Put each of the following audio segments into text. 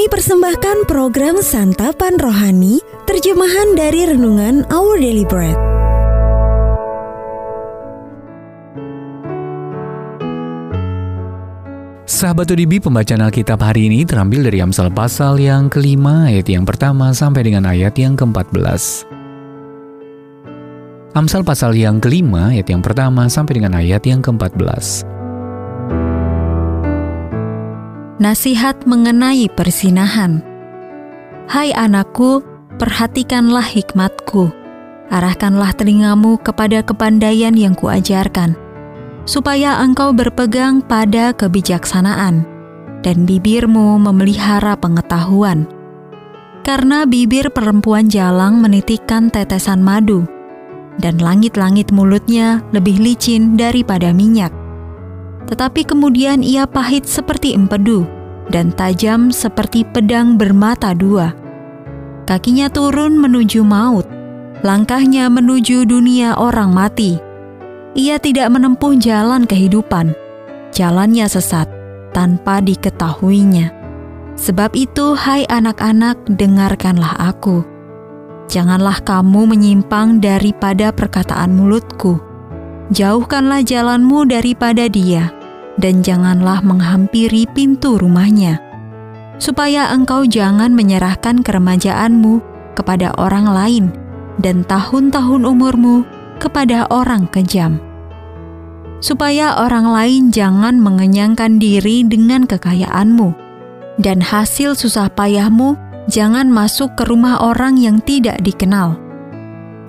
Kami persembahkan program Santapan Rohani, terjemahan dari Renungan Our Daily Bread. Sahabat ODB, pembacaan Alkitab hari ini terambil dari Amsal pasal yang kelima ayat yang pertama sampai dengan ayat yang ke-14. Amsal pasal yang kelima ayat yang pertama sampai dengan ayat yang ke-14. Nasihat mengenai persinahan. Hai anakku, perhatikanlah hikmatku. Arahkanlah telingamu kepada kepandaian yang kuajarkan supaya engkau berpegang pada kebijaksanaan dan bibirmu memelihara pengetahuan. Karena bibir perempuan jalang menitikkan tetesan madu, dan langit-langit mulutnya lebih licin daripada minyak. Tetapi kemudian ia pahit seperti empedu, dan tajam seperti pedang bermata dua. Kakinya turun menuju maut, langkahnya menuju dunia orang mati ia tidak menempuh jalan kehidupan. Jalannya sesat tanpa diketahuinya. Sebab itu, hai anak-anak, dengarkanlah aku. Janganlah kamu menyimpang daripada perkataan mulutku. Jauhkanlah jalanmu daripada dia, dan janganlah menghampiri pintu rumahnya, supaya engkau jangan menyerahkan keremajaanmu kepada orang lain, dan tahun-tahun umurmu kepada orang kejam, supaya orang lain jangan mengenyangkan diri dengan kekayaanmu, dan hasil susah payahmu jangan masuk ke rumah orang yang tidak dikenal.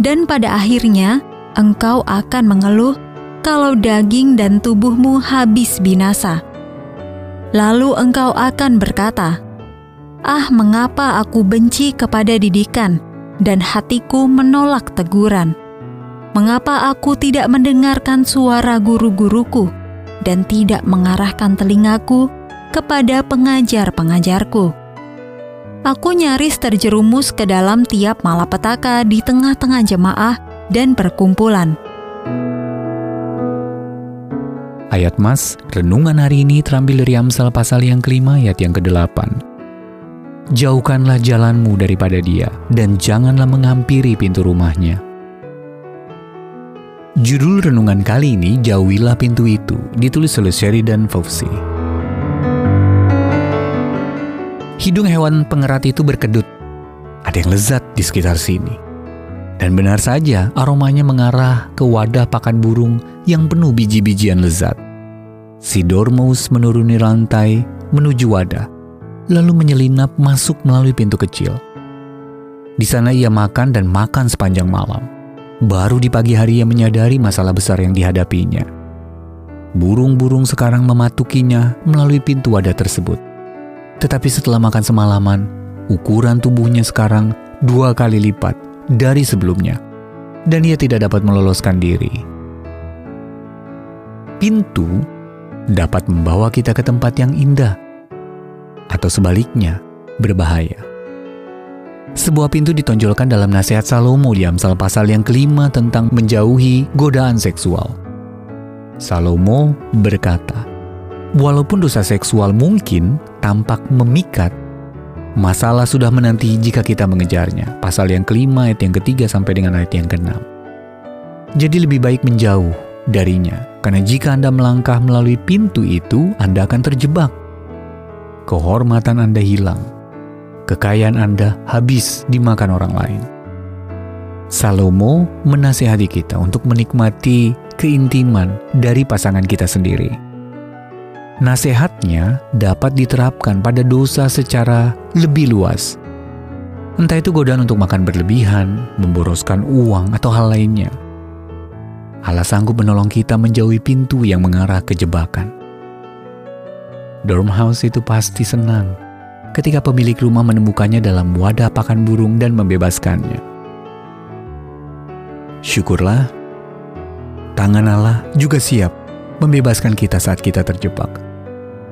Dan pada akhirnya, engkau akan mengeluh kalau daging dan tubuhmu habis binasa. Lalu engkau akan berkata, "Ah, mengapa aku benci kepada didikan, dan hatiku menolak teguran?" Mengapa aku tidak mendengarkan suara guru-guruku dan tidak mengarahkan telingaku kepada pengajar-pengajarku? Aku nyaris terjerumus ke dalam tiap malapetaka di tengah-tengah jemaah dan perkumpulan. Ayat Mas, renungan hari ini terambil dari Amsal pasal yang kelima ayat yang ke-8. Jauhkanlah jalanmu daripada dia, dan janganlah menghampiri pintu rumahnya Judul renungan kali ini Jauhilah Pintu Itu, ditulis oleh Sheridan Fauci. Hidung hewan pengerat itu berkedut. Ada yang lezat di sekitar sini. Dan benar saja aromanya mengarah ke wadah pakan burung yang penuh biji-bijian lezat. Si dormouse menuruni lantai menuju wadah, lalu menyelinap masuk melalui pintu kecil. Di sana ia makan dan makan sepanjang malam. Baru di pagi hari ia menyadari masalah besar yang dihadapinya. Burung-burung sekarang mematukinya melalui pintu wadah tersebut. Tetapi setelah makan semalaman, ukuran tubuhnya sekarang dua kali lipat dari sebelumnya, dan ia tidak dapat meloloskan diri. Pintu dapat membawa kita ke tempat yang indah, atau sebaliknya, berbahaya. Sebuah pintu ditonjolkan dalam nasihat Salomo di Amsal pasal yang kelima tentang menjauhi godaan seksual. Salomo berkata, Walaupun dosa seksual mungkin tampak memikat, masalah sudah menanti jika kita mengejarnya. Pasal yang kelima ayat yang ketiga sampai dengan ayat yang keenam. Jadi lebih baik menjauh darinya, karena jika Anda melangkah melalui pintu itu, Anda akan terjebak. Kehormatan Anda hilang, kekayaan Anda habis dimakan orang lain. Salomo menasihati kita untuk menikmati keintiman dari pasangan kita sendiri. Nasihatnya dapat diterapkan pada dosa secara lebih luas. Entah itu godaan untuk makan berlebihan, memboroskan uang, atau hal lainnya. Allah sanggup menolong kita menjauhi pintu yang mengarah ke jebakan. Dormhouse itu pasti senang ketika pemilik rumah menemukannya dalam wadah pakan burung dan membebaskannya. Syukurlah, tangan Allah juga siap membebaskan kita saat kita terjebak.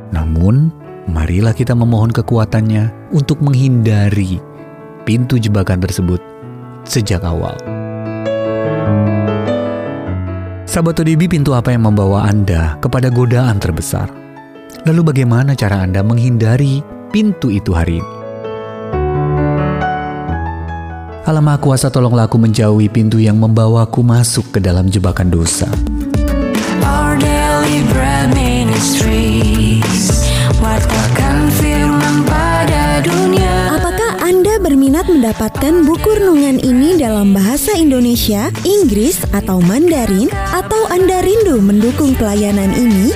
Namun, marilah kita memohon kekuatannya untuk menghindari pintu jebakan tersebut sejak awal. Sahabat ODB, pintu apa yang membawa Anda kepada godaan terbesar? Lalu bagaimana cara Anda menghindari pintu itu hari ini. Maha Kuasa tolonglah aku menjauhi pintu yang membawaku masuk ke dalam jebakan dosa. Our daily bread ministries Mendapatkan buku renungan ini dalam bahasa Indonesia, Inggris, atau Mandarin? Atau Anda rindu mendukung pelayanan ini?